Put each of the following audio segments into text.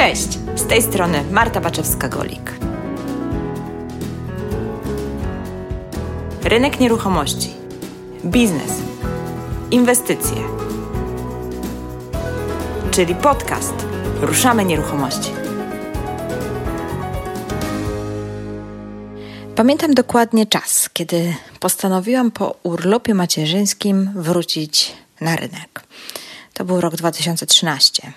Cześć, z tej strony Marta Baczewska-Golik. Rynek nieruchomości, biznes, inwestycje, czyli podcast Ruszamy Nieruchomości. Pamiętam dokładnie czas, kiedy postanowiłam po urlopie macierzyńskim wrócić na rynek. To był rok 2013.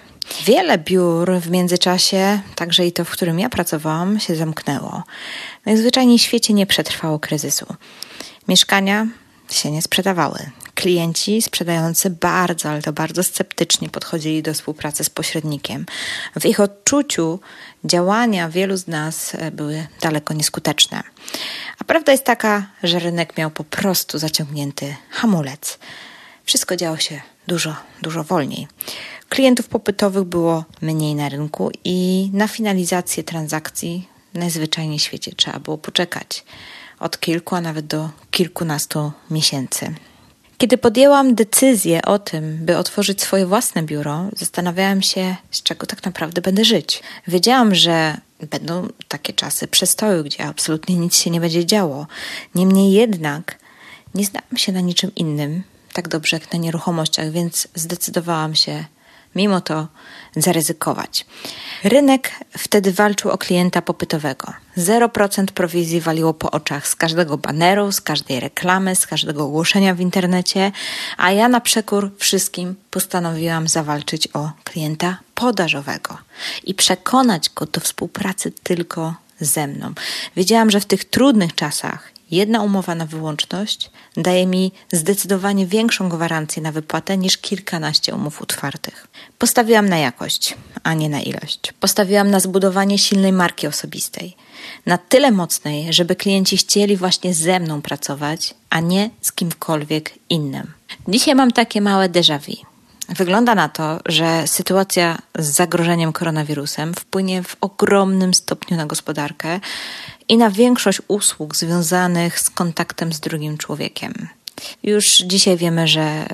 Wiele biur w międzyczasie, także i to, w którym ja pracowałam, się zamknęło. Najzwyczajniej w świecie nie przetrwało kryzysu. Mieszkania się nie sprzedawały. Klienci sprzedający bardzo, ale to bardzo sceptycznie podchodzili do współpracy z pośrednikiem. W ich odczuciu działania wielu z nas e, były daleko nieskuteczne. A prawda jest taka, że rynek miał po prostu zaciągnięty hamulec. Wszystko działo się dużo, dużo wolniej. Klientów popytowych było mniej na rynku i na finalizację transakcji najzwyczajniej w świecie trzeba było poczekać od kilku, a nawet do kilkunastu miesięcy. Kiedy podjęłam decyzję o tym, by otworzyć swoje własne biuro, zastanawiałam się, z czego tak naprawdę będę żyć. Wiedziałam, że będą takie czasy przestoju, gdzie absolutnie nic się nie będzie działo. Niemniej jednak nie znałam się na niczym innym tak dobrze jak na nieruchomościach, więc zdecydowałam się mimo to zaryzykować. Rynek wtedy walczył o klienta popytowego. 0% prowizji waliło po oczach z każdego baneru, z każdej reklamy, z każdego ogłoszenia w internecie, a ja na przekór wszystkim postanowiłam zawalczyć o klienta podażowego i przekonać go do współpracy tylko ze mną. Wiedziałam, że w tych trudnych czasach Jedna umowa na wyłączność daje mi zdecydowanie większą gwarancję na wypłatę niż kilkanaście umów otwartych. Postawiłam na jakość, a nie na ilość. Postawiłam na zbudowanie silnej marki osobistej. Na tyle mocnej, żeby klienci chcieli właśnie ze mną pracować, a nie z kimkolwiek innym. Dzisiaj mam takie małe déjà vu. Wygląda na to, że sytuacja z zagrożeniem koronawirusem wpłynie w ogromnym stopniu na gospodarkę i na większość usług związanych z kontaktem z drugim człowiekiem. Już dzisiaj wiemy, że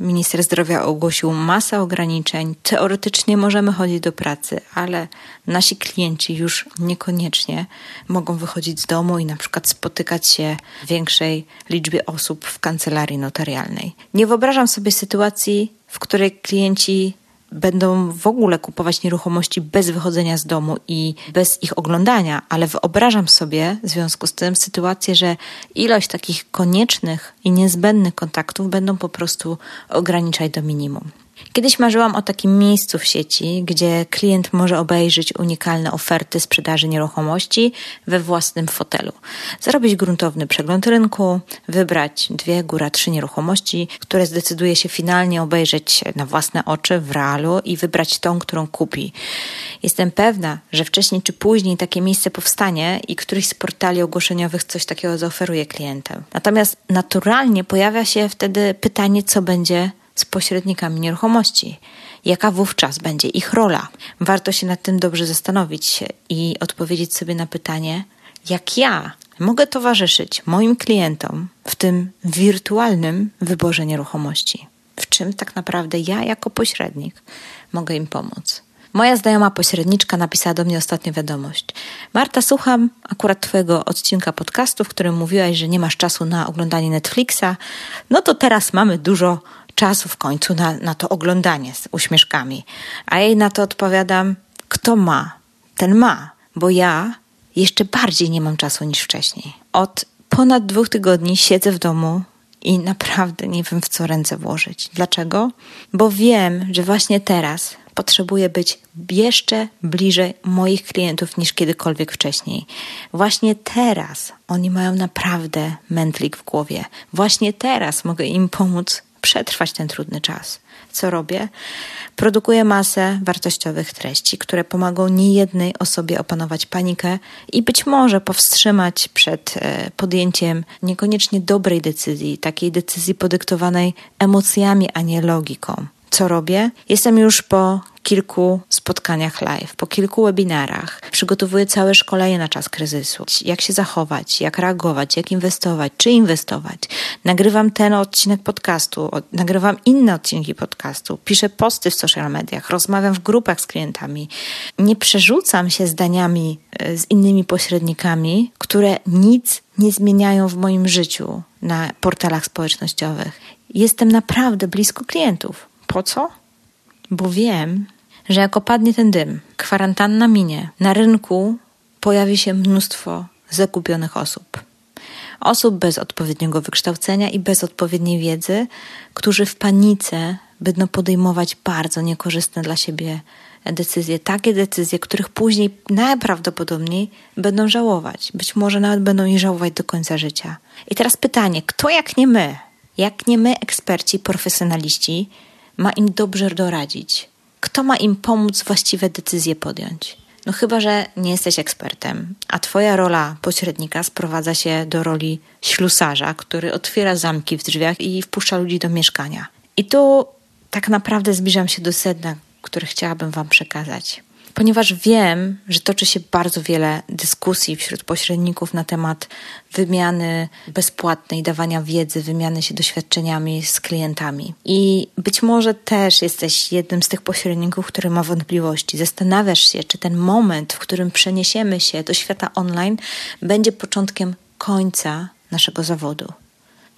minister zdrowia ogłosił masę ograniczeń. Teoretycznie możemy chodzić do pracy, ale nasi klienci już niekoniecznie mogą wychodzić z domu i na przykład spotykać się w większej liczbie osób w kancelarii notarialnej. Nie wyobrażam sobie sytuacji, w której klienci będą w ogóle kupować nieruchomości bez wychodzenia z domu i bez ich oglądania, ale wyobrażam sobie w związku z tym sytuację, że ilość takich koniecznych i niezbędnych kontaktów będą po prostu ograniczać do minimum. Kiedyś marzyłam o takim miejscu w sieci, gdzie klient może obejrzeć unikalne oferty sprzedaży nieruchomości we własnym fotelu. Zarobić gruntowny przegląd rynku, wybrać dwie, góra trzy nieruchomości, które zdecyduje się finalnie obejrzeć na własne oczy w realu i wybrać tą, którą kupi. Jestem pewna, że wcześniej czy później takie miejsce powstanie i któryś z portali ogłoszeniowych coś takiego zaoferuje klientem. Natomiast naturalnie pojawia się wtedy pytanie, co będzie z pośrednikami nieruchomości. Jaka wówczas będzie ich rola? Warto się nad tym dobrze zastanowić i odpowiedzieć sobie na pytanie, jak ja mogę towarzyszyć moim klientom w tym wirtualnym wyborze nieruchomości. W czym tak naprawdę ja, jako pośrednik, mogę im pomóc. Moja znajoma pośredniczka napisała do mnie ostatnio wiadomość. Marta, słucham akurat Twojego odcinka podcastu, w którym mówiłaś, że nie masz czasu na oglądanie Netflixa. No to teraz mamy dużo czasu w końcu na, na to oglądanie z uśmieszkami. A jej na to odpowiadam, kto ma, ten ma, bo ja jeszcze bardziej nie mam czasu niż wcześniej. Od ponad dwóch tygodni siedzę w domu i naprawdę nie wiem, w co ręce włożyć. Dlaczego? Bo wiem, że właśnie teraz potrzebuję być jeszcze bliżej moich klientów niż kiedykolwiek wcześniej. Właśnie teraz oni mają naprawdę mętlik w głowie. Właśnie teraz mogę im pomóc przetrwać ten trudny czas. Co robię? Produkuję masę wartościowych treści, które pomogą niejednej osobie opanować panikę i być może powstrzymać przed e, podjęciem niekoniecznie dobrej decyzji, takiej decyzji podyktowanej emocjami, a nie logiką. Co robię. Jestem już po kilku spotkaniach live, po kilku webinarach. Przygotowuję całe szkolenie na czas kryzysu. Jak się zachować, jak reagować, jak inwestować, czy inwestować. Nagrywam ten odcinek podcastu, nagrywam inne odcinki podcastu, piszę posty w social mediach, rozmawiam w grupach z klientami. Nie przerzucam się zdaniami e, z innymi pośrednikami, które nic nie zmieniają w moim życiu na portalach społecznościowych. Jestem naprawdę blisko klientów. Po co? Bo wiem, że jak opadnie ten dym, kwarantanna minie, na rynku pojawi się mnóstwo zakupionych osób. Osób bez odpowiedniego wykształcenia i bez odpowiedniej wiedzy, którzy w panice będą podejmować bardzo niekorzystne dla siebie decyzje, takie decyzje, których później najprawdopodobniej będą żałować. Być może nawet będą je żałować do końca życia. I teraz pytanie, kto jak nie my, jak nie my, eksperci, profesjonaliści, ma im dobrze doradzić? Kto ma im pomóc właściwe decyzje podjąć? No chyba, że nie jesteś ekspertem, a twoja rola pośrednika sprowadza się do roli ślusarza, który otwiera zamki w drzwiach i wpuszcza ludzi do mieszkania. I tu tak naprawdę zbliżam się do sedna, które chciałabym Wam przekazać ponieważ wiem, że toczy się bardzo wiele dyskusji wśród pośredników na temat wymiany bezpłatnej, dawania wiedzy, wymiany się doświadczeniami z klientami. I być może też jesteś jednym z tych pośredników, który ma wątpliwości. Zastanawiasz się, czy ten moment, w którym przeniesiemy się do świata online, będzie początkiem końca naszego zawodu.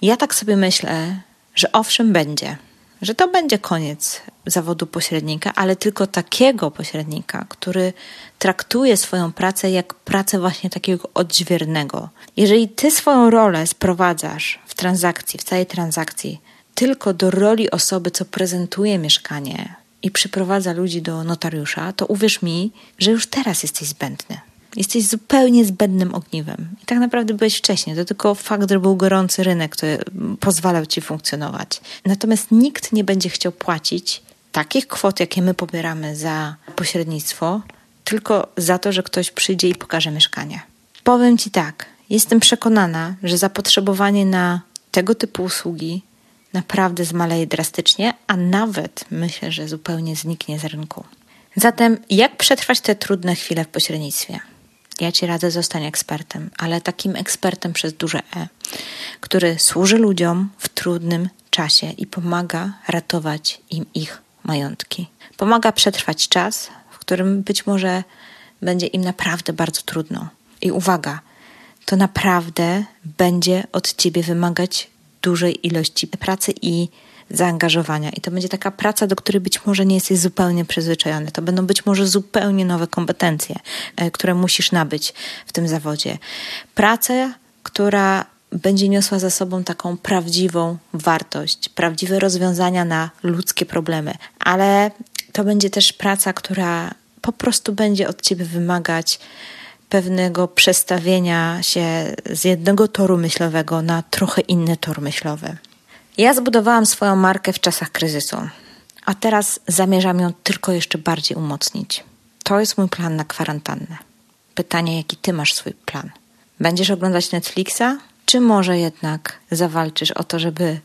Ja tak sobie myślę, że owszem będzie że to będzie koniec zawodu pośrednika, ale tylko takiego pośrednika, który traktuje swoją pracę jak pracę właśnie takiego odźwiernego. Jeżeli ty swoją rolę sprowadzasz w transakcji, w całej transakcji, tylko do roli osoby, co prezentuje mieszkanie i przyprowadza ludzi do notariusza, to uwierz mi, że już teraz jesteś zbędny. Jesteś zupełnie zbędnym ogniwem. I tak naprawdę byłeś wcześniej. To tylko fakt, że był gorący rynek, który pozwalał ci funkcjonować. Natomiast nikt nie będzie chciał płacić takich kwot, jakie my pobieramy za pośrednictwo, tylko za to, że ktoś przyjdzie i pokaże mieszkanie. Powiem ci tak. Jestem przekonana, że zapotrzebowanie na tego typu usługi naprawdę zmaleje drastycznie, a nawet myślę, że zupełnie zniknie z rynku. Zatem, jak przetrwać te trudne chwile w pośrednictwie? Ja ci radzę, zostań ekspertem, ale takim ekspertem przez duże E, który służy ludziom w trudnym czasie i pomaga ratować im ich majątki. Pomaga przetrwać czas, w którym być może będzie im naprawdę bardzo trudno. I uwaga, to naprawdę będzie od ciebie wymagać dużej ilości pracy i zaangażowania. I to będzie taka praca, do której być może nie jesteś zupełnie przyzwyczajony. To będą być może zupełnie nowe kompetencje, e, które musisz nabyć w tym zawodzie. Praca, która będzie niosła za sobą taką prawdziwą wartość, prawdziwe rozwiązania na ludzkie problemy, ale to będzie też praca, która po prostu będzie od ciebie wymagać pewnego przestawienia się z jednego toru myślowego na trochę inny tor myślowy. Ja zbudowałam swoją markę w czasach kryzysu, a teraz zamierzam ją tylko jeszcze bardziej umocnić. To jest mój plan na kwarantannę. Pytanie, jaki ty masz swój plan? Będziesz oglądać Netflixa, czy może jednak zawalczysz o to, żeby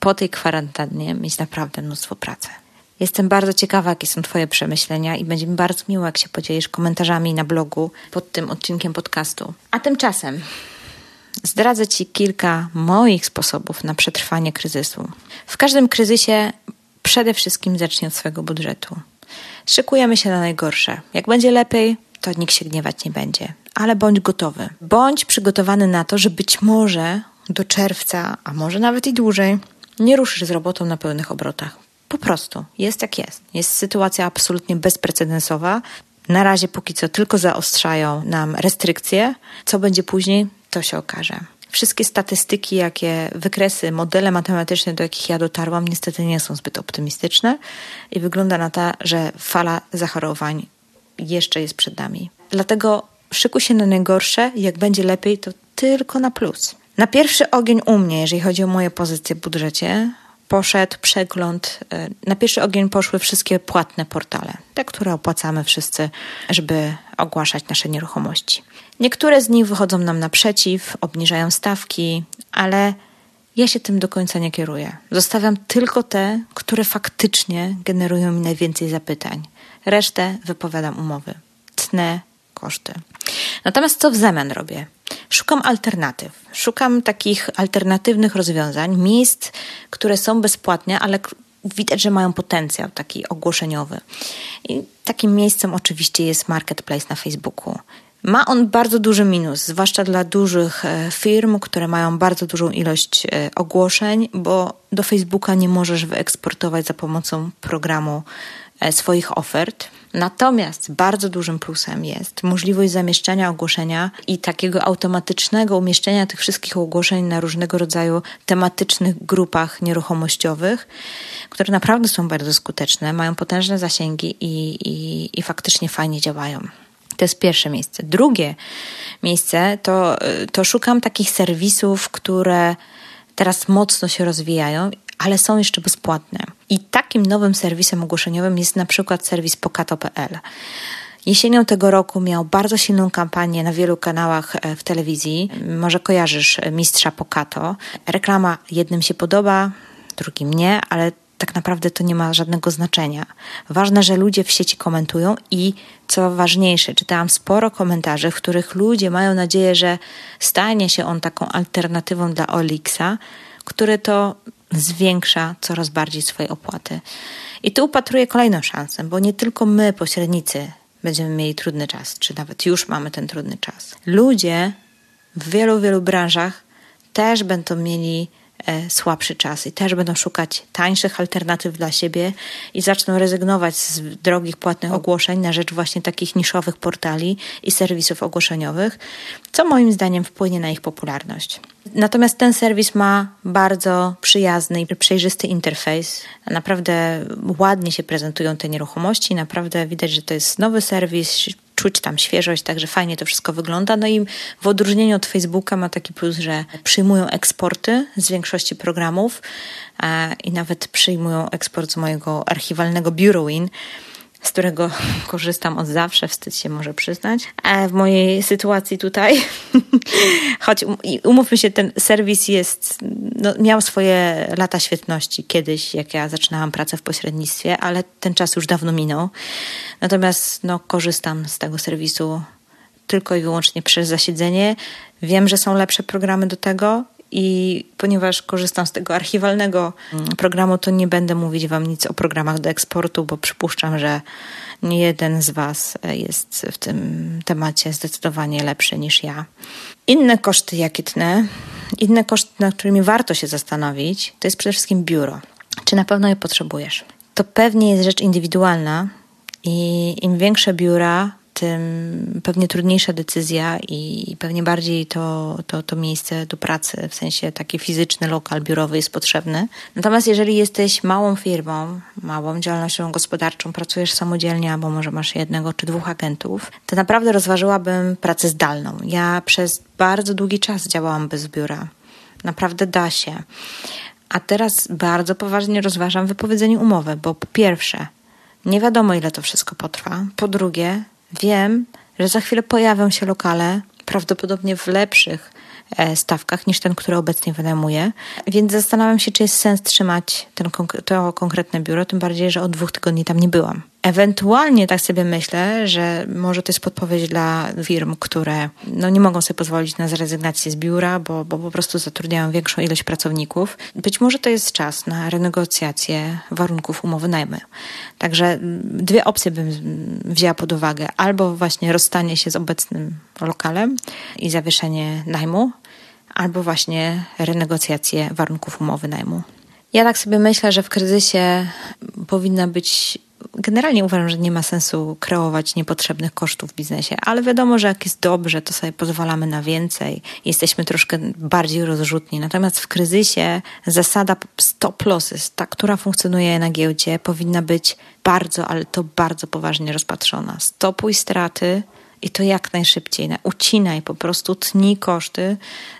po tej kwarantannie mieć naprawdę mnóstwo pracy? Jestem bardzo ciekawa, jakie są Twoje przemyślenia i będzie mi bardzo miło, jak się podzielisz komentarzami na blogu pod tym odcinkiem podcastu. A tymczasem zdradzę Ci kilka moich sposobów na przetrwanie kryzysu. W każdym kryzysie przede wszystkim zacznij od swojego budżetu. Szykujemy się na najgorsze. Jak będzie lepiej, to nikt się gniewać nie będzie. Ale bądź gotowy. Bądź przygotowany na to, że być może do czerwca, a może nawet i dłużej, nie ruszysz z robotą na pełnych obrotach. Po prostu. Jest jak jest. Jest sytuacja absolutnie bezprecedensowa. Na razie póki co tylko zaostrzają nam restrykcje. Co będzie później, to się okaże. Wszystkie statystyki, jakie wykresy, modele matematyczne, do jakich ja dotarłam, niestety nie są zbyt optymistyczne i wygląda na to, że fala zachorowań jeszcze jest przed nami. Dlatego szykuj się na najgorsze, jak będzie lepiej, to tylko na plus. Na pierwszy ogień u mnie, jeżeli chodzi o moje pozycje w budżecie, poszedł przegląd. E, na pierwszy ogień poszły wszystkie płatne portale, te, które opłacamy wszyscy, żeby ogłaszać nasze nieruchomości. Niektóre z nich wychodzą nam naprzeciw, obniżają stawki, ale ja się tym do końca nie kieruję. Zostawiam tylko te, które faktycznie generują mi najwięcej zapytań. Resztę wypowiadam umowy. Tnę koszty. Natomiast co w zamian robię? Szukam alternatyw. Szukam takich alternatywnych rozwiązań, miejsc, które są bezpłatne, ale widać, że mają potencjał taki ogłoszeniowy. I takim miejscem oczywiście jest marketplace na Facebooku. Ma on bardzo duży minus, zwłaszcza dla dużych e, firm, które mają bardzo dużą ilość e, ogłoszeń, bo do Facebooka nie możesz wyeksportować za pomocą programu swoich ofert. Natomiast bardzo dużym plusem jest możliwość zamieszczania ogłoszenia i takiego automatycznego umieszczenia tych wszystkich ogłoszeń na różnego rodzaju tematycznych grupach nieruchomościowych, które naprawdę są bardzo skuteczne, mają potężne zasięgi i, i, i faktycznie fajnie działają. To jest pierwsze miejsce. Drugie miejsce to, to szukam takich serwisów, które teraz mocno się rozwijają, ale są jeszcze bezpłatne. I takim nowym serwisem ogłoszeniowym jest na przykład serwis pokato.pl. Jesienią tego roku miał bardzo silną kampanię na wielu kanałach e, w telewizji. Może kojarzysz mistrza Pokato. Reklama jednym się podoba, drugim nie, ale tak naprawdę to nie ma żadnego znaczenia. Ważne, że ludzie w sieci komentują i co ważniejsze, czytałam sporo komentarzy, w których ludzie mają nadzieję, że stanie się on taką alternatywą dla Olixa, który to zwiększa coraz bardziej swoje opłaty. I tu upatruję kolejną szansę, bo nie tylko my, pośrednicy, będziemy mieli trudny czas, czy nawet już mamy ten trudny czas. Ludzie w wielu, wielu branżach też będą mieli słabszy czas i też będą szukać tańszych alternatyw dla siebie i zaczną rezygnować z drogich płatnych ogłoszeń na rzecz właśnie takich niszowych portali i serwisów ogłoszeniowych, co moim zdaniem wpłynie na ich popularność. Natomiast ten serwis ma bardzo przyjazny i przejrzysty interfejs. Naprawdę ładnie się prezentują te nieruchomości, naprawdę widać, że to jest nowy serwis, czuć tam świeżość, także fajnie to wszystko wygląda. No i w odróżnieniu od Facebooka ma taki plus, że przyjmują eksporty z większości programów i nawet przyjmują eksport z mojego archiwalnego BureauWin z którego korzystam od zawsze, wstyd się może przyznać. A w mojej sytuacji tutaj, choć um, umówmy się, ten serwis jest, no, miał swoje lata świetności kiedyś, jak ja zaczynałam pracę w pośrednictwie, ale ten czas już dawno minął. Natomiast no, korzystam z tego serwisu tylko i wyłącznie przez zasiedzenie. Wiem, że są lepsze programy do tego i ponieważ korzystam z tego archiwalnego mm, programu, to nie będę mówić Wam nic o programach do eksportu, bo przypuszczam, że nie jeden z Was e, jest w tym temacie zdecydowanie lepszy niż ja. Inne koszty, jakie tnę, inne koszty, nad którymi warto się zastanowić, to jest przede wszystkim biuro. Czy na pewno je potrzebujesz? To pewnie jest rzecz indywidualna i im większe biura, tym pewnie trudniejsza decyzja i pewnie bardziej to, to, to miejsce do pracy, w sensie taki fizyczny lokal biurowy jest potrzebny. Natomiast jeżeli jesteś małą firmą, małą działalnością gospodarczą, pracujesz samodzielnie albo może masz jednego czy dwóch agentów, to naprawdę rozważyłabym pracę zdalną. Ja przez bardzo długi czas działałam bez biura. Naprawdę da się. A teraz bardzo poważnie rozważam wypowiedzenie umowy, bo po pierwsze, nie wiadomo, ile to wszystko potrwa. Po drugie, Wiem, że za chwilę pojawią się lokale, prawdopodobnie w lepszych e, stawkach niż ten, który obecnie wynajmuję. Więc zastanawiam się, czy jest sens trzymać ten, to konkretne biuro, tym bardziej, że od dwóch tygodni tam nie byłam. Ewentualnie tak sobie myślę, że może to jest podpowiedź dla firm, które no, nie mogą sobie pozwolić na zrezygnację z biura, bo, bo po prostu zatrudniają większą ilość pracowników. Być może to jest czas na renegocjację warunków umowy najmu. Także dwie opcje bym wzięła pod uwagę. Albo właśnie rozstanie się z obecnym lokalem i zawieszenie najmu, albo właśnie renegocjację warunków umowy najmu. Ja tak sobie myślę, że w kryzysie powinna być generalnie uważam, że nie ma sensu kreować niepotrzebnych kosztów w biznesie, ale wiadomo, że jak jest dobrze, to sobie pozwalamy na więcej, jesteśmy troszkę bardziej rozrzutni. Natomiast w kryzysie zasada stop losses, ta, która funkcjonuje na giełdzie, powinna być bardzo, ale to bardzo poważnie rozpatrzona. Stopuj straty, i to jak najszybciej. Ucinaj po prostu, tnij koszty,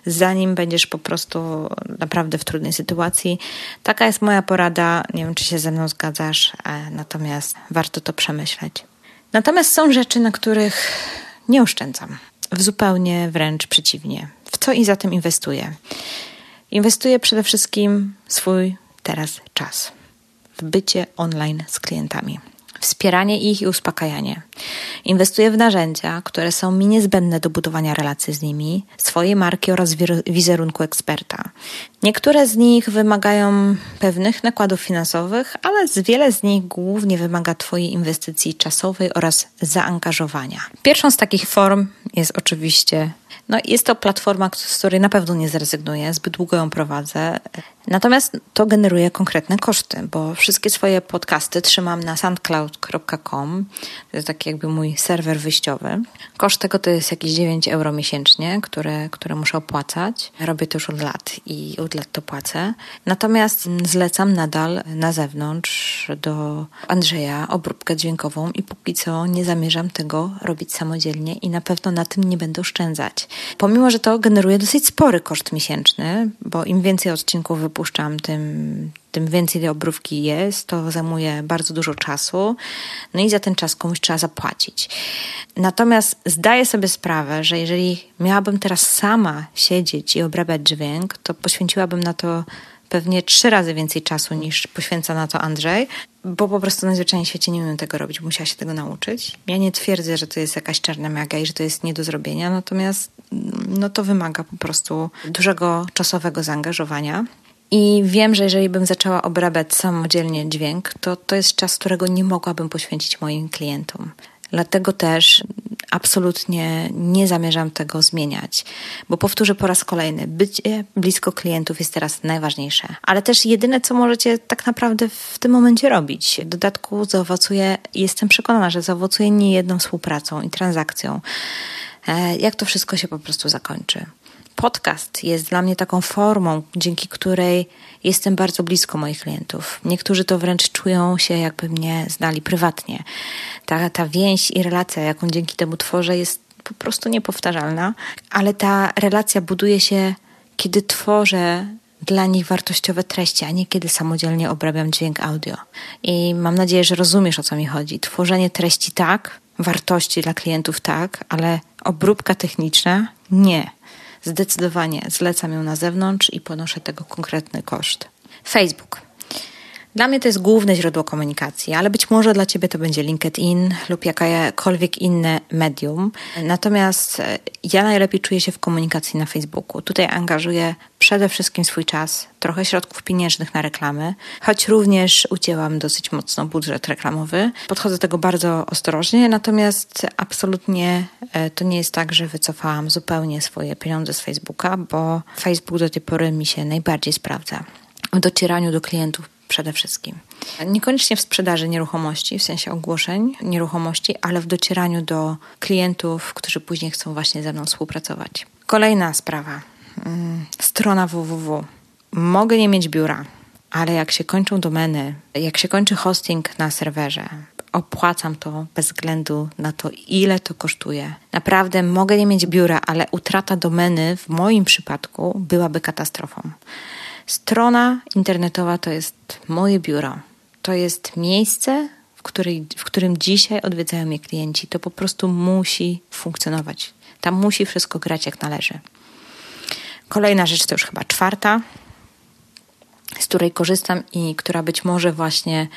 zanim będziesz po prostu naprawdę w trudnej sytuacji. Taka jest moja porada. Nie wiem, czy się ze mną zgadzasz, e, natomiast warto to przemyśleć. Natomiast są rzeczy, na których nie oszczędzam. W zupełnie wręcz przeciwnie. W co i za tym inwestuję. Inwestuję przede wszystkim swój teraz czas w bycie online z klientami wspieranie ich i uspokajanie. Inwestuję w narzędzia, które są mi niezbędne do budowania relacji z nimi, swojej marki oraz wizerunku eksperta. Niektóre z nich wymagają pewnych nakładów finansowych, ale z wiele z nich głównie wymaga Twojej inwestycji czasowej oraz zaangażowania. Pierwszą z takich form jest oczywiście no, jest to platforma, z której na pewno nie zrezygnuję, zbyt długo ją prowadzę. Natomiast to generuje konkretne koszty, bo wszystkie swoje podcasty trzymam na soundcloud.com. To jest taki jakby mój serwer wyjściowy. Koszt tego to jest jakieś 9 euro miesięcznie, które, które muszę opłacać. Robię to już od lat i lat to płacę. Natomiast zlecam nadal na zewnątrz do Andrzeja obróbkę dźwiękową i póki co nie zamierzam tego robić samodzielnie i na pewno na tym nie będę oszczędzać. Pomimo, że to generuje dosyć spory koszt miesięczny, bo im więcej odcinków wypuszczam, tym, tym więcej obrówki jest, to zajmuje bardzo dużo czasu, no i za ten czas komuś trzeba zapłacić. Natomiast zdaję sobie sprawę, że jeżeli miałabym teraz sama siedzieć i obrabiać dźwięk, to poświęciłabym na to pewnie trzy razy więcej czasu niż poświęca na to Andrzej, bo po prostu na zwyczajnym świecie nie umiem tego robić, musiała się tego nauczyć. Ja nie twierdzę, że to jest jakaś czarna magia i że to jest nie do zrobienia, natomiast no to wymaga po prostu dużego czasowego zaangażowania. I wiem, że jeżeli bym zaczęła obrabiać samodzielnie dźwięk, to to jest czas, którego nie mogłabym poświęcić moim klientom. Dlatego też absolutnie nie zamierzam tego zmieniać, bo powtórzę po raz kolejny, bycie blisko klientów jest teraz najważniejsze, ale też jedyne, co możecie tak naprawdę w tym momencie robić. W dodatku zaowocuje, jestem przekonana, że zaowocuje nie jedną współpracą i transakcją, e, jak to wszystko się po prostu zakończy. Podcast jest dla mnie taką formą, dzięki której jestem bardzo blisko moich klientów. Niektórzy to wręcz czują się, jakby mnie znali prywatnie. Ta, ta więź i relacja, jaką dzięki temu tworzę, jest po prostu niepowtarzalna, ale ta relacja buduje się, kiedy tworzę dla nich wartościowe treści, a nie kiedy samodzielnie obrabiam dźwięk audio. I mam nadzieję, że rozumiesz o co mi chodzi. Tworzenie treści tak, wartości dla klientów tak, ale obróbka techniczna nie. Zdecydowanie zlecam ją na zewnątrz i ponoszę tego konkretny koszt. Facebook. Dla mnie to jest główne źródło komunikacji, ale być może dla Ciebie to będzie LinkedIn lub jakakolwiek inne medium. Natomiast e, ja najlepiej czuję się w komunikacji na Facebooku. Tutaj angażuję przede wszystkim swój czas, trochę środków pieniężnych na reklamy, choć również ucięłam dosyć mocno budżet reklamowy. Podchodzę do tego bardzo ostrożnie, natomiast absolutnie e, to nie jest tak, że wycofałam zupełnie swoje pieniądze z Facebooka, bo Facebook do tej pory mi się najbardziej sprawdza w docieraniu do klientów przede wszystkim. Niekoniecznie w sprzedaży nieruchomości, w sensie ogłoszeń nieruchomości, ale w docieraniu do klientów, którzy później chcą właśnie ze mną współpracować. Kolejna sprawa. Mm, strona www. Mogę nie mieć biura, ale jak się kończą domeny, jak się kończy hosting na serwerze, opłacam to bez względu na to, ile to kosztuje. Naprawdę mogę nie mieć biura, ale utrata domeny w moim przypadku byłaby katastrofą. Strona internetowa to jest moje biuro. To jest miejsce, w, której, w którym dzisiaj odwiedzają mnie klienci. To po prostu musi funkcjonować. Tam musi wszystko grać jak należy. Kolejna rzecz to już chyba czwarta, z której korzystam i która być może właśnie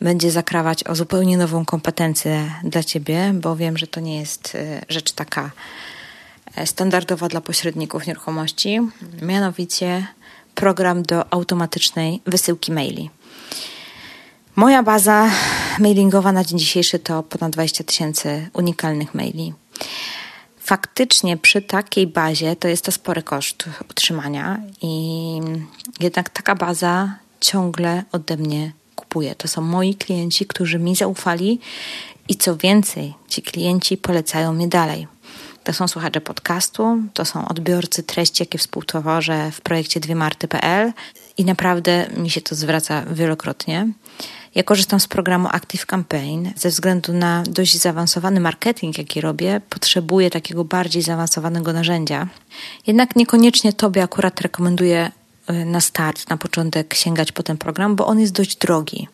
będzie zakrawać o zupełnie nową kompetencję dla Ciebie, bo wiem, że to nie jest e, rzecz taka e, standardowa dla pośredników nieruchomości. Mianowicie program do automatycznej wysyłki maili. Moja baza mailingowa na dzień dzisiejszy to ponad 20 tysięcy unikalnych maili. Faktycznie przy takiej bazie to jest to spory koszt utrzymania i jednak taka baza ciągle ode mnie kupuje. To są moi klienci, którzy mi zaufali i co więcej, ci klienci polecają mnie dalej. To są słuchacze podcastu, to są odbiorcy treści, jakie współtworzę w projekcie dwiemarty.pl i naprawdę mi się to zwraca wielokrotnie. Ja korzystam z programu Active Campaign ze względu na dość zaawansowany marketing, jaki robię. Potrzebuję takiego bardziej zaawansowanego narzędzia. Jednak niekoniecznie Tobie akurat rekomenduję y, na start, na początek sięgać po ten program, bo on jest dość drogi.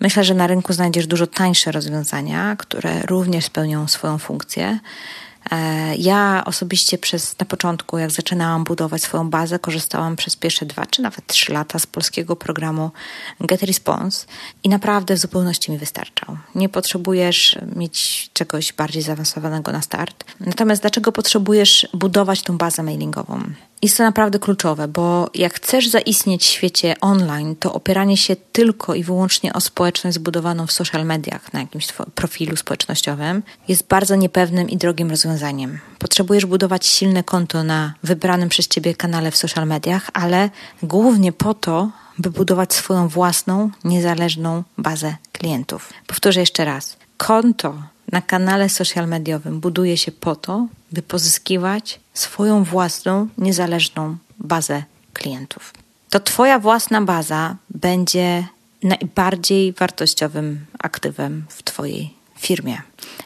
Myślę, że na rynku znajdziesz dużo tańsze rozwiązania, które również spełnią swoją funkcję. E, ja osobiście przez na początku, jak zaczynałam budować swoją bazę, korzystałam przez pierwsze dwa czy nawet trzy lata z polskiego programu Get Response i naprawdę w zupełności mi wystarczał. Nie potrzebujesz mieć czegoś bardziej zaawansowanego na start. Natomiast dlaczego potrzebujesz budować tą bazę mailingową? Jest to naprawdę kluczowe, bo jak chcesz zaistnieć w świecie online, to opieranie się tylko i wyłącznie o społeczność zbudowaną w social mediach, na jakimś profilu społecznościowym, jest bardzo niepewnym i drogim rozwiązaniem. Potrzebujesz budować silne konto na wybranym przez ciebie kanale w social mediach, ale głównie po to, by budować swoją własną, niezależną bazę klientów. Powtórzę jeszcze raz. Konto na kanale social mediowym buduje się po to, by pozyskiwać swoją własną, niezależną bazę klientów. To Twoja własna baza będzie najbardziej wartościowym aktywem w Twojej firmie.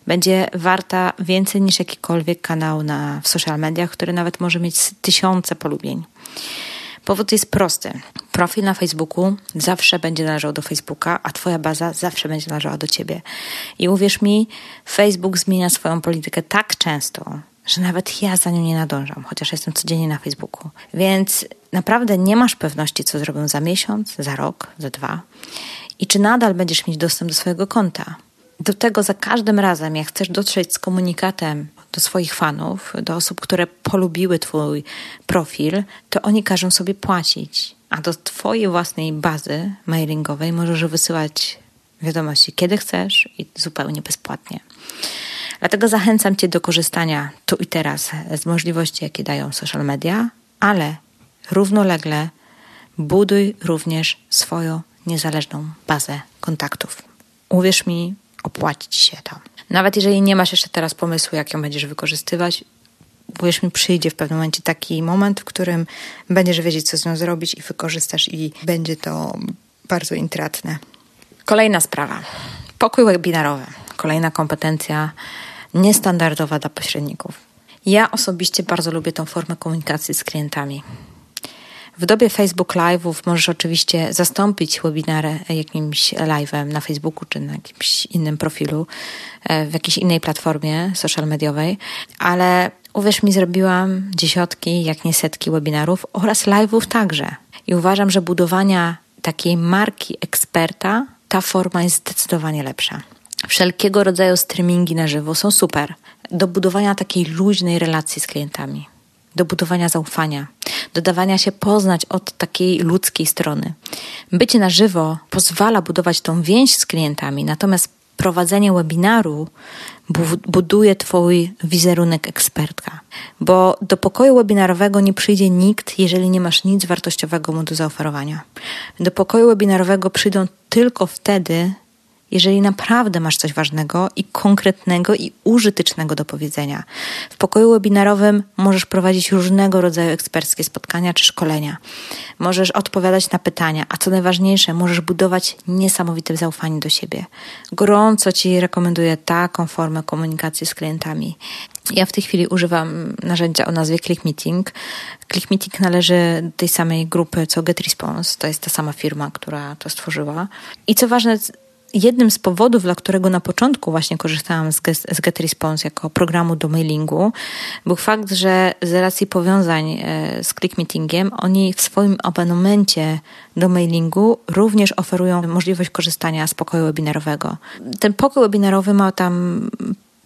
Będzie warta więcej niż jakikolwiek kanał na, w social mediach, który nawet może mieć tysiące polubień. Powód jest prosty. Profil na Facebooku zawsze będzie należał do Facebooka, a Twoja baza zawsze będzie należała do Ciebie. I uwierz mi, Facebook zmienia swoją politykę tak często, że nawet ja za nią nie nadążam, chociaż jestem codziennie na Facebooku. Więc naprawdę nie masz pewności, co zrobią za miesiąc, za rok, za dwa i czy nadal będziesz mieć dostęp do swojego konta. Do tego za każdym razem, jak chcesz dotrzeć z komunikatem do swoich fanów, do osób, które polubiły Twój profil, to oni każą sobie płacić. A do Twojej własnej bazy mailingowej możesz wysyłać wiadomości kiedy chcesz i zupełnie bezpłatnie. Dlatego zachęcam Cię do korzystania tu i teraz z możliwości, jakie dają social media, ale równolegle buduj również swoją niezależną bazę kontaktów. Uwierz mi, opłaci Ci się to. Nawet jeżeli nie masz jeszcze teraz pomysłu, jak ją będziesz wykorzystywać, uwierz mi, przyjdzie w pewnym momencie taki moment, w którym będziesz wiedzieć, co z nią zrobić i wykorzystasz i będzie to bardzo intratne. Kolejna sprawa. Pokój webinarowy. Kolejna kompetencja niestandardowa dla pośredników. Ja osobiście bardzo lubię tą formę komunikacji z klientami. W dobie Facebook Live'ów możesz oczywiście zastąpić webinary jakimś live'em na Facebooku czy na jakimś innym profilu, e, w jakiejś innej platformie social mediowej, ale uwierz mi, zrobiłam dziesiątki, jak nie setki webinarów oraz live'ów także. I uważam, że budowania takiej marki eksperta, ta forma jest zdecydowanie lepsza. Wszelkiego rodzaju streamingi na żywo są super do budowania takiej luźnej relacji z klientami do budowania zaufania, do dawania się poznać od takiej ludzkiej strony. Bycie na żywo pozwala budować tą więź z klientami, natomiast prowadzenie webinaru buduje Twój wizerunek ekspertka. Bo do pokoju webinarowego nie przyjdzie nikt, jeżeli nie masz nic wartościowego mu do zaoferowania. Do pokoju webinarowego przyjdą tylko wtedy, jeżeli naprawdę masz coś ważnego i konkretnego i użytecznego do powiedzenia. W pokoju webinarowym możesz prowadzić różnego rodzaju eksperckie spotkania czy szkolenia. Możesz odpowiadać na pytania, a co najważniejsze, możesz budować niesamowite zaufanie do siebie. Gorąco Ci rekomenduję taką formę komunikacji z klientami. Ja w tej chwili używam narzędzia o nazwie ClickMeeting. ClickMeeting należy do tej samej grupy co GetResponse. To jest ta sama firma, która to stworzyła. I co ważne, jednym z powodów, dla którego na początku właśnie korzystałam z, z GetResponse jako programu do mailingu, był fakt, że z racji powiązań e, z ClickMeetingiem, oni w swoim abonamencie do mailingu również oferują możliwość korzystania z pokoju webinarowego. Ten pokój webinarowy ma tam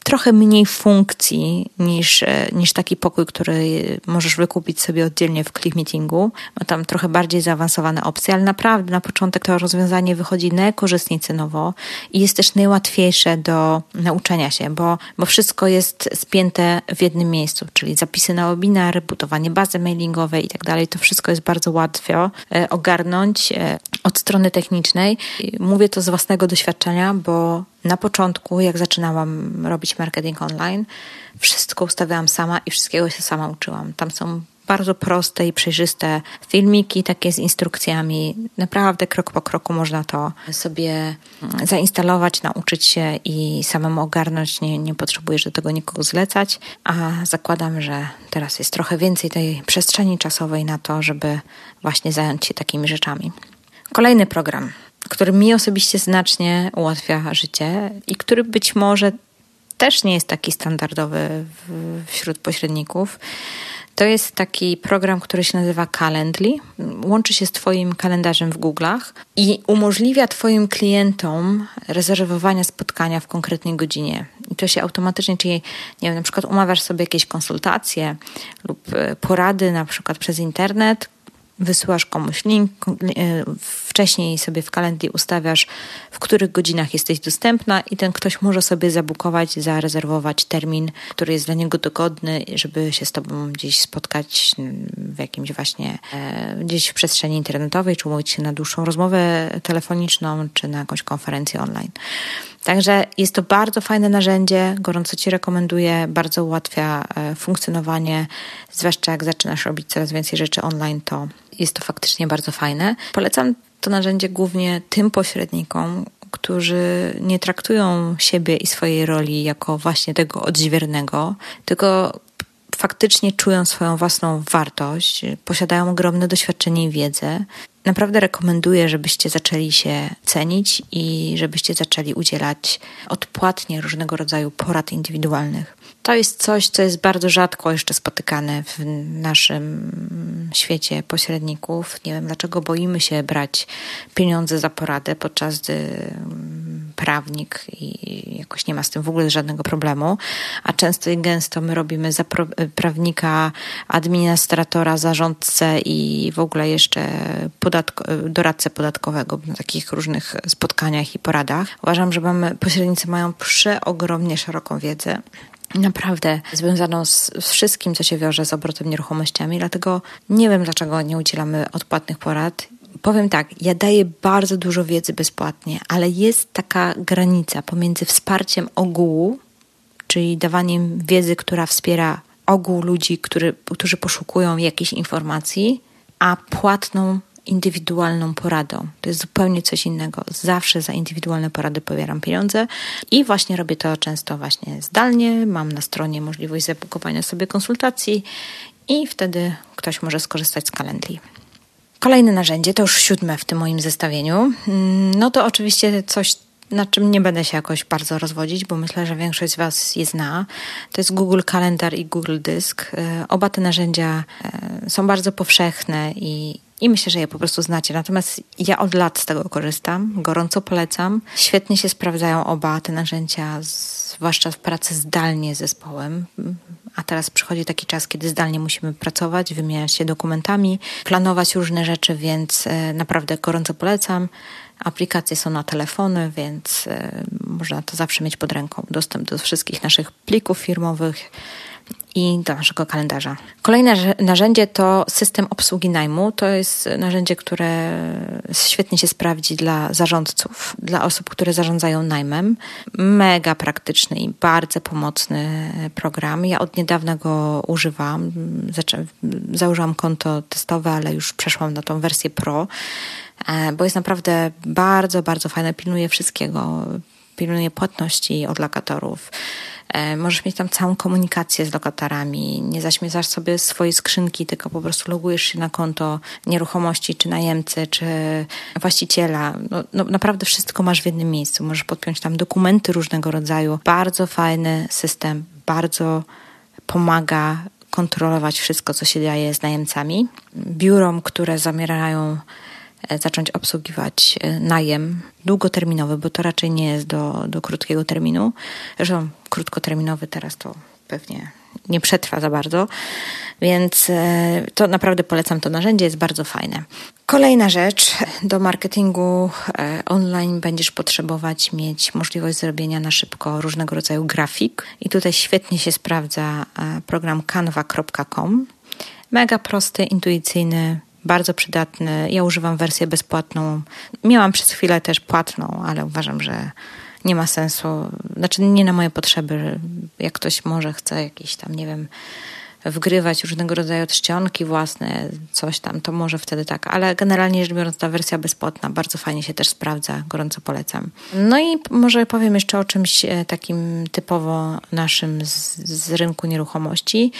trochę mniej funkcji niż, e, niż taki pokój, który możesz wykupić sobie oddzielnie w Click Meetingu. Ma tam trochę bardziej zaawansowane opcje, ale naprawdę na początek to rozwiązanie wychodzi najkorzystniej cenowo i jest też najłatwiejsze do nauczenia się, bo, bo wszystko jest spięte w jednym miejscu, czyli zapisy na webinar, budowanie bazy mailingowej i tak dalej. To wszystko jest bardzo łatwo e, ogarnąć e, od strony technicznej. Mówię to z własnego doświadczenia, bo na początku, jak zaczynałam robić marketing online, wszystko ustawiałam sama i wszystkiego się sama uczyłam. Tam są bardzo proste i przejrzyste filmiki, takie z instrukcjami. Naprawdę krok po kroku można to sobie zainstalować, nauczyć się i samemu ogarnąć. Nie, nie potrzebujesz do tego nikogo zlecać, a zakładam, że teraz jest trochę więcej tej przestrzeni czasowej na to, żeby właśnie zająć się takimi rzeczami. Kolejny program, który mi osobiście znacznie ułatwia życie i który być może też nie jest taki standardowy wśród pośredników. To jest taki program, który się nazywa Calendly. Łączy się z Twoim kalendarzem w Google'ach i umożliwia Twoim klientom rezerwowania spotkania w konkretnej godzinie. I to się automatycznie, czyli nie wiem, na przykład umawiasz sobie jakieś konsultacje lub e, porady, na przykład przez internet, wysyłasz komuś link, e, wcześniej sobie w kalendarzu ustawiasz, w których godzinach jesteś dostępna i ten ktoś może sobie zabukować, zarezerwować termin, który jest dla niego dogodny, żeby się z tobą gdzieś spotkać w jakimś właśnie, e, gdzieś w przestrzeni internetowej, czy umówić się na dłuższą rozmowę telefoniczną, czy na jakąś konferencję online. Także jest to bardzo fajne narzędzie, gorąco Ci rekomenduję, bardzo ułatwia e, funkcjonowanie, zwłaszcza jak zaczynasz robić coraz więcej rzeczy online, to jest to faktycznie bardzo fajne. Polecam to narzędzie głównie tym pośrednikom, którzy nie traktują siebie i swojej roli jako właśnie tego odźwiernego, tylko faktycznie czują swoją własną wartość, posiadają ogromne doświadczenie i wiedzę. Naprawdę rekomenduję, żebyście zaczęli się cenić i żebyście zaczęli udzielać odpłatnie różnego rodzaju porad indywidualnych. To jest coś, co jest bardzo rzadko jeszcze spotykane w naszym świecie pośredników. Nie wiem, dlaczego boimy się brać pieniądze za poradę, podczas gdy mm, prawnik i jakoś nie ma z tym w ogóle żadnego problemu, a często i gęsto my robimy za prawnika, administratora, zarządcę i w ogóle jeszcze podatko, doradcę podatkowego na takich różnych spotkaniach i poradach. Uważam, że mamy, pośrednicy mają przeogromnie szeroką wiedzę naprawdę związaną z, z, wszystkim, co się wiąże z obrotem nieruchomościami, dlatego nie wiem, dlaczego nie udzielamy odpłatnych porad. Powiem tak, ja daję bardzo dużo wiedzy bezpłatnie, ale jest taka granica pomiędzy wsparciem ogółu, czyli dawaniem wiedzy, która wspiera ogół ludzi, który, którzy poszukują jakiejś informacji, a płatną indywidualną poradą. To jest zupełnie coś innego. Zawsze za indywidualne porady pobieram pieniądze i właśnie robię to często właśnie zdalnie. Mam na stronie możliwość zabukowania sobie konsultacji i wtedy ktoś może skorzystać z kalendli. Kolejne narzędzie, to już siódme w tym moim zestawieniu, mm, no to oczywiście coś, na czym nie będę się jakoś bardzo rozwodzić, bo myślę, że większość z Was je zna. To jest Google Kalendar i Google Dysk. E, oba te narzędzia e, są bardzo powszechne i, i myślę, że je po prostu znacie. Natomiast ja od lat z tego korzystam, gorąco polecam. Świetnie się sprawdzają oba te narzędzia, zwłaszcza w pracy zdalnie z zespołem. A teraz przychodzi taki czas, kiedy zdalnie musimy pracować, wymieniać się dokumentami, planować różne rzeczy, więc e, naprawdę gorąco polecam. Aplikacje są na telefony, więc e, można to zawsze mieć pod ręką. Dostęp do wszystkich naszych plików firmowych, i do naszego kalendarza. Kolejne narzędzie to system obsługi najmu. To jest narzędzie, które świetnie się sprawdzi dla zarządców, dla osób, które zarządzają najmem. Mega praktyczny i bardzo pomocny program. Ja od niedawna go używam. Zaczę, założyłam konto testowe, ale już przeszłam na tą wersję Pro, e, bo jest naprawdę bardzo, bardzo fajne. Pilnuje wszystkiego. Pilnuje płatności od lokatorów E, możesz mieć tam całą komunikację z lokatorami, nie zaśmiecasz sobie swojej skrzynki, tylko po prostu logujesz się na konto nieruchomości, czy najemcy, czy właściciela. No, no, naprawdę wszystko masz w jednym miejscu. Możesz podpiąć tam dokumenty różnego rodzaju. Bardzo fajny system, bardzo pomaga kontrolować wszystko, co się dzieje z najemcami. Biurom, które zamierają zacząć obsługiwać e, najem długoterminowy, bo to raczej nie jest do, do krótkiego terminu. Zresztą krótkoterminowy teraz to pewnie nie przetrwa za bardzo, więc e, to naprawdę polecam to narzędzie, jest bardzo fajne. Kolejna rzecz, do marketingu online będziesz potrzebować mieć możliwość zrobienia na szybko różnego rodzaju grafik i tutaj świetnie się sprawdza program canva.com. Mega prosty, intuicyjny, bardzo przydatny. Ja używam wersję bezpłatną. Miałam przez chwilę też płatną, ale uważam, że nie ma sensu. Znaczy, nie na moje potrzeby. Jak ktoś może chce jakieś tam, nie wiem, wgrywać różnego rodzaju czcionki własne, coś tam, to może wtedy tak. Ale generalnie rzecz biorąc, ta wersja bezpłatna bardzo fajnie się też sprawdza, gorąco polecam. No i może powiem jeszcze o czymś e, takim typowo naszym z, z rynku nieruchomości.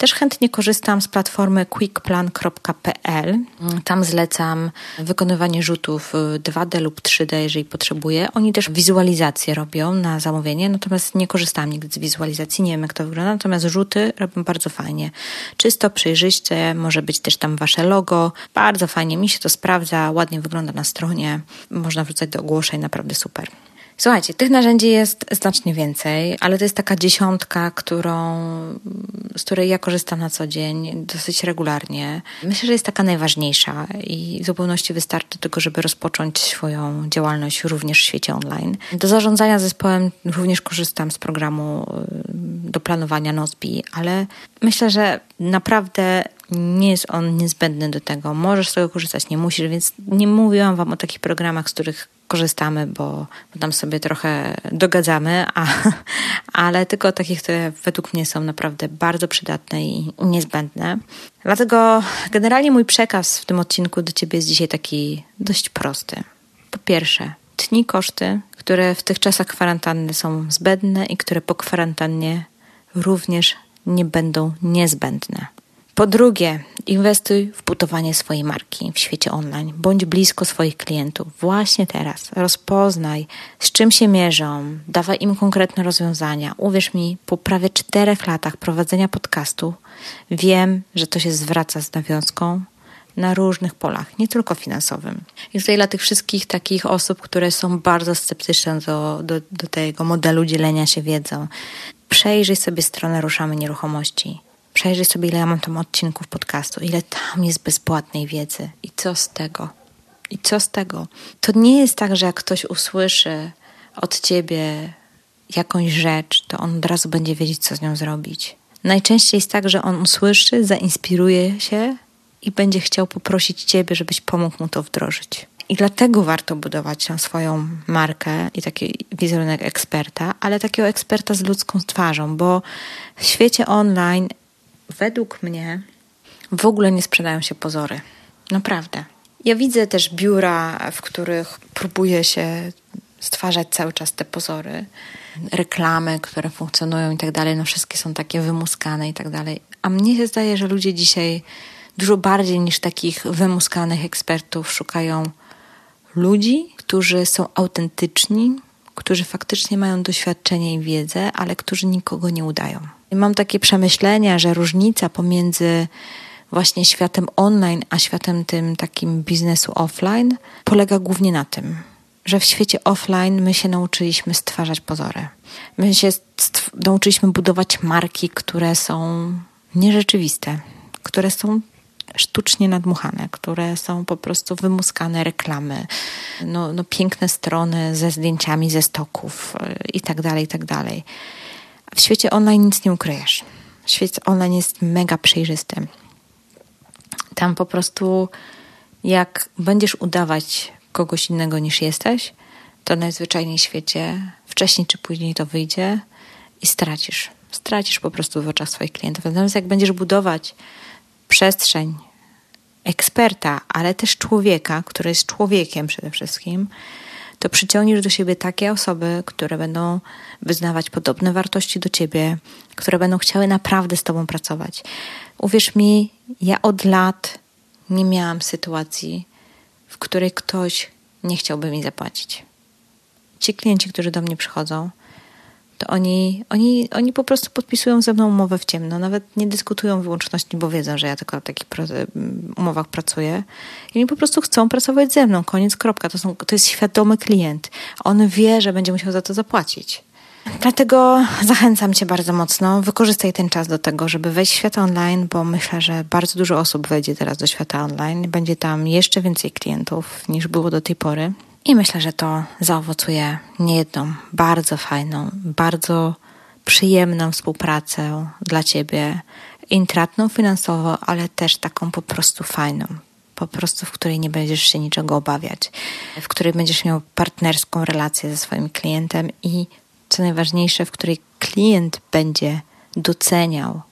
Też chętnie korzystam z platformy quickplan.pl. Tam zlecam wykonywanie rzutów 2D lub 3D, jeżeli potrzebuję. Oni też wizualizację robią na zamówienie, natomiast nie korzystam nigdy z wizualizacji, nie wiem jak to wygląda, natomiast rzuty robią bardzo fajnie. Czysto, przejrzyście, może być też tam wasze logo. Bardzo fajnie, mi się to sprawdza, ładnie wygląda na stronie. Można wrzucać do ogłoszeń, naprawdę super. Słuchajcie, tych narzędzi jest znacznie więcej, ale to jest taka dziesiątka, którą, z której ja korzystam na co dzień dosyć regularnie. Myślę, że jest taka najważniejsza i w zupełności wystarczy tego, żeby rozpocząć swoją działalność również w świecie online. Do zarządzania zespołem również korzystam z programu y, do planowania Nozbi, ale myślę, że naprawdę nie jest on niezbędny do tego. Możesz z tego korzystać, nie musisz, więc nie mówiłam Wam o takich programach, z których korzystamy, bo, bo tam sobie trochę dogadzamy, a, ale tylko takich, które według mnie są naprawdę bardzo przydatne i niezbędne. Dlatego generalnie mój przekaz w tym odcinku do Ciebie jest dzisiaj taki dość prosty. Po pierwsze, tnij koszty, które w tych czasach kwarantanny są zbędne i które po kwarantannie również nie będą niezbędne. Po drugie, inwestuj w budowanie swojej marki w świecie online. Bądź blisko swoich klientów. Właśnie teraz. Rozpoznaj, z czym się mierzą, dawaj im konkretne rozwiązania. Uwierz mi, po prawie czterech latach prowadzenia podcastu wiem, że to się zwraca z nawiązką na różnych polach, nie tylko finansowym. I tutaj dla tych wszystkich takich osób, które są bardzo sceptyczne do, do, do tego modelu dzielenia się wiedzą, przejrzyj sobie stronę Ruszamy Nieruchomości Przejrzyj sobie, ile ja mam tam odcinków podcastu, ile tam jest bezpłatnej wiedzy. I co z tego? I co z tego? To nie jest tak, że jak ktoś usłyszy od ciebie jakąś rzecz, to on od razu będzie wiedzieć, co z nią zrobić. Najczęściej jest tak, że on usłyszy, zainspiruje się i będzie chciał poprosić ciebie, żebyś pomógł mu to wdrożyć. I dlatego warto budować tą swoją markę i taki wizerunek eksperta, ale takiego eksperta z ludzką twarzą, bo w świecie online według mnie w ogóle nie sprzedają się pozory. Naprawdę. Ja widzę też biura, w których próbuje się stwarzać cały czas te pozory, reklamy, które funkcjonują i tak dalej, no wszystkie są takie wymuskane i tak dalej. A mnie się zdaje, że ludzie dzisiaj dużo bardziej niż takich wymuskanych ekspertów szukają ludzi, którzy są autentyczni, którzy faktycznie mają doświadczenie i wiedzę, ale którzy nikogo nie udają. Mam takie przemyślenia, że różnica pomiędzy właśnie światem online, a światem tym takim biznesu offline polega głównie na tym, że w świecie offline my się nauczyliśmy stwarzać pozory. My się nauczyliśmy budować marki, które są nierzeczywiste, które są sztucznie nadmuchane, które są po prostu wymuskane reklamy, no, no piękne strony ze zdjęciami ze stoków y, i W świecie online nic nie ukryjesz. Świat online jest mega przejrzysty. Tam po prostu, jak będziesz udawać kogoś innego niż jesteś, to najzwyczajniej w świecie wcześniej czy później to wyjdzie i stracisz. Stracisz po prostu w oczach swoich klientów. Natomiast jak będziesz budować przestrzeń eksperta, ale też człowieka, który jest człowiekiem przede wszystkim, to przyciągniesz do siebie takie osoby, które będą wyznawać podobne wartości do ciebie, które będą chciały naprawdę z tobą pracować. Uwierz mi, ja od lat nie miałam sytuacji, w której ktoś nie chciałby mi zapłacić. Ci klienci, którzy do mnie przychodzą, to oni, oni, oni po prostu podpisują ze mną umowę w ciemno. Nawet nie dyskutują wyłączności, bo wiedzą, że ja tylko na takich umowach pracuję. I oni po prostu chcą pracować ze mną. Koniec, kropka. To, są, to jest świadomy klient. On wie, że będzie musiał za to zapłacić. Dlatego zachęcam Cię bardzo mocno. Wykorzystaj ten czas do tego, żeby wejść w świat online, bo myślę, że bardzo dużo osób wejdzie teraz do świata online. Będzie tam jeszcze więcej klientów niż było do tej pory. I myślę, że to zaowocuje niejedną bardzo fajną, bardzo przyjemną współpracę dla Ciebie, intratną finansowo, ale też taką po prostu fajną. Po prostu, w której nie będziesz się niczego obawiać, w której będziesz miał partnerską relację ze swoim klientem i co najważniejsze, w której klient będzie doceniał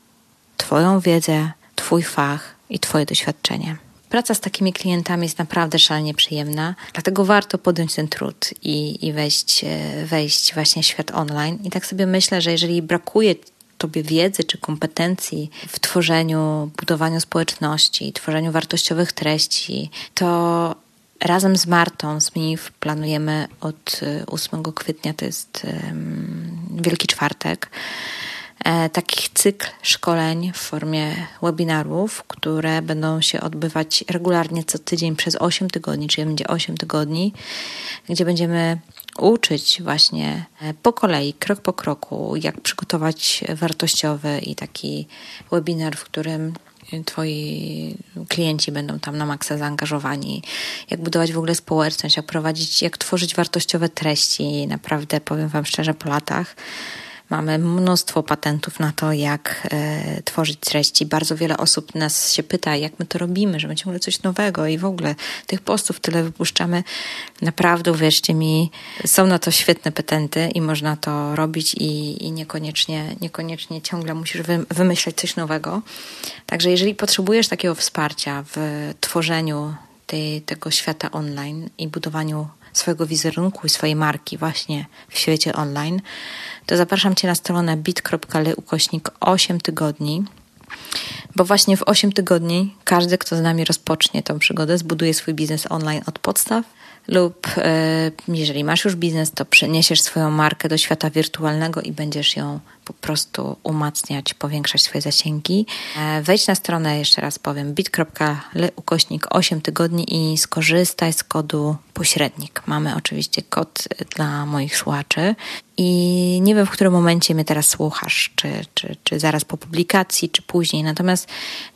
Twoją wiedzę, Twój fach i Twoje doświadczenie. Praca z takimi klientami jest naprawdę szalenie przyjemna, dlatego warto podjąć ten trud i, i wejść, e, wejść właśnie w świat online. I tak sobie myślę, że jeżeli brakuje Tobie wiedzy czy kompetencji w tworzeniu, budowaniu społeczności, tworzeniu wartościowych treści, to razem z Martą z MIF planujemy od 8 y, kwietnia, to jest um, Wielki Czwartek, e, taki cykl szkoleń w formie webinarów, które będą się odbywać regularnie co tydzień przez 8 tygodni, czyli będzie 8 tygodni, gdzie będziemy uczyć właśnie e, po kolei, krok po kroku, jak przygotować wartościowy i taki webinar, w którym Twoi klienci będą tam na maksa zaangażowani, jak budować w ogóle społeczność, jak prowadzić, jak tworzyć wartościowe treści. Naprawdę powiem Wam szczerze, po latach Mamy mnóstwo patentów na to, jak e, tworzyć treści. Bardzo wiele osób nas się pyta, jak my to robimy, żeby ciągle coś nowego i w ogóle tych postów tyle wypuszczamy. Naprawdę, uwierzcie mi, są na to świetne patenty i można to robić i, i niekoniecznie, niekoniecznie ciągle musisz wy, wymyślać coś nowego. Także jeżeli potrzebujesz takiego wsparcia w tworzeniu tej, tego świata online i budowaniu swojego wizerunku i swojej marki właśnie w świecie online, to zapraszam Cię na stronę bit.ly ukośnik 8 tygodni, bo właśnie w 8 tygodni każdy, kto z nami rozpocznie tą przygodę, zbuduje swój biznes online od podstaw lub e, jeżeli masz już biznes, to przeniesiesz swoją markę do świata wirtualnego i będziesz ją po prostu umacniać, powiększać swoje zasięgi. E, wejdź na stronę, jeszcze raz powiem, bit.ly ukośnik 8 tygodni i skorzystaj z kodu pośrednik. Mamy oczywiście kod dla moich słuchaczy i nie wiem, w którym momencie mnie teraz słuchasz, czy, czy, czy zaraz po publikacji, czy później. Natomiast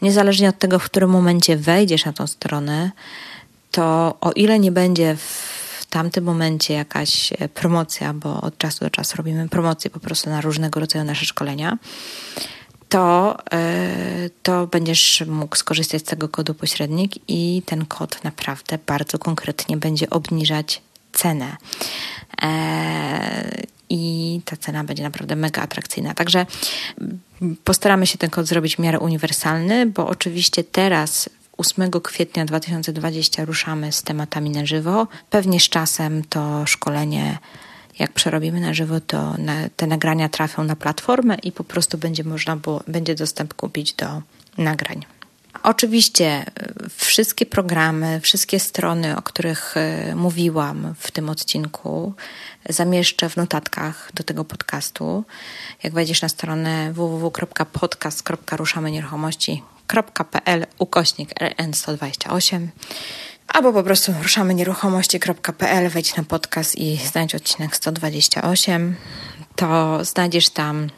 niezależnie od tego, w którym momencie wejdziesz na tą stronę, to o ile nie będzie w tamtym momencie jakaś e, promocja, bo od czasu do czasu robimy promocje po prostu na różnego rodzaju nasze szkolenia, to, e, to będziesz mógł skorzystać z tego kodu pośrednik i ten kod naprawdę bardzo konkretnie będzie obniżać cenę. E, I ta cena będzie naprawdę mega atrakcyjna. Także postaramy się ten kod zrobić w miarę uniwersalny, bo oczywiście teraz 8 kwietnia 2020 ruszamy z tematami na żywo. Pewnie z czasem to szkolenie, jak przerobimy na żywo, to te nagrania trafią na platformę i po prostu będzie można było, będzie dostęp kupić do nagrań. Oczywiście e, wszystkie programy, wszystkie strony, o których e, mówiłam w tym odcinku, zamieszczę w notatkach do tego podcastu. Jak wejdziesz na stronę www.podcast.ruszamy nieruchomości.pl ukośnik RN128 albo po prostu ruszamy nieruchomości.pl, wejdź na podcast i znajdź odcinek 128. To znajdziesz tam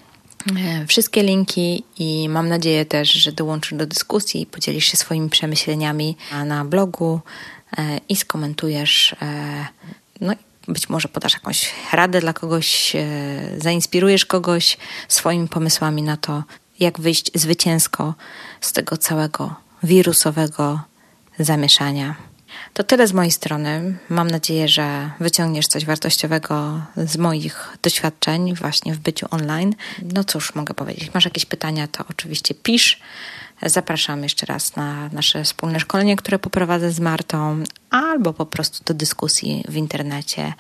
e, wszystkie linki i mam nadzieję też, że dołączysz do dyskusji i podzielisz się swoimi przemyśleniami na blogu e, i skomentujesz. E, no być może podasz jakąś radę dla kogoś, zainspirujesz kogoś swoimi pomysłami na to, jak wyjść zwycięsko z tego całego wirusowego zamieszania. To tyle z mojej strony. Mam nadzieję, że wyciągniesz coś wartościowego z moich doświadczeń właśnie w byciu online. No cóż, mogę powiedzieć. Masz jakieś pytania, to oczywiście pisz. Zapraszam jeszcze raz na nasze wspólne szkolenie, które poprowadzę z Martą, albo po prostu do dyskusji w internecie.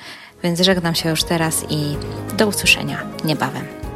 Więc żegnam się już teraz i do usłyszenia niebawem.